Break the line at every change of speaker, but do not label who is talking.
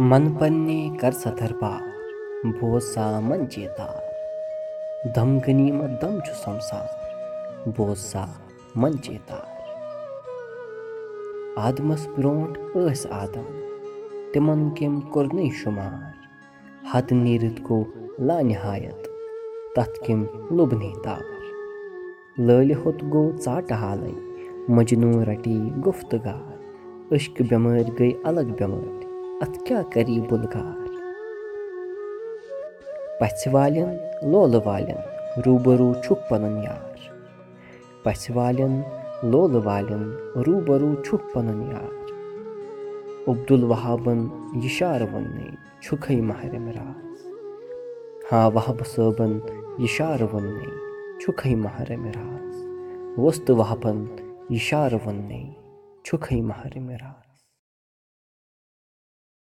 मन पन्ने कर सा दरबार बोज सा मन चेतार दम गनीमत दम چھُ سمسار بوز سا من چیتار آدمس برونٛٹھ ٲسۍ آدم تِمن کٔمۍ کوٚرنٕے شُمار حد نیٖرِتھ گوٚو لانِہایت تتھ کٔمۍ لوٚبنٕے تار لٲلہِ ہوٚت گوٚو ژاٹہٕ حالٕے مجنوٗ رٹی گُفتگار أشکہٕ بٮ۪مٲرۍ گٔے الگ بٮ۪مٲرۍ اَتھ کیٛاہ کری بُلگار پژھِ والٮ۪ن لولہٕ والٮ۪ن روٗبروٗ چھُکھ پنُن یار پژھِ والٮ۪ن لولہٕ والٮ۪ن روٗبروٗ چھُکھ پنُن یار عبدالوہابن یِشارٕ ووٚننَے چھُکھٕے ماہرِم راز ہاں وہبہٕ صٲبن یِشارٕ ووٚننَے چھُکھٕے ماہرِم راز وۄستہٕ وہبن یِشارٕ ووٚننَے چھُکھٕے ماہرِم راز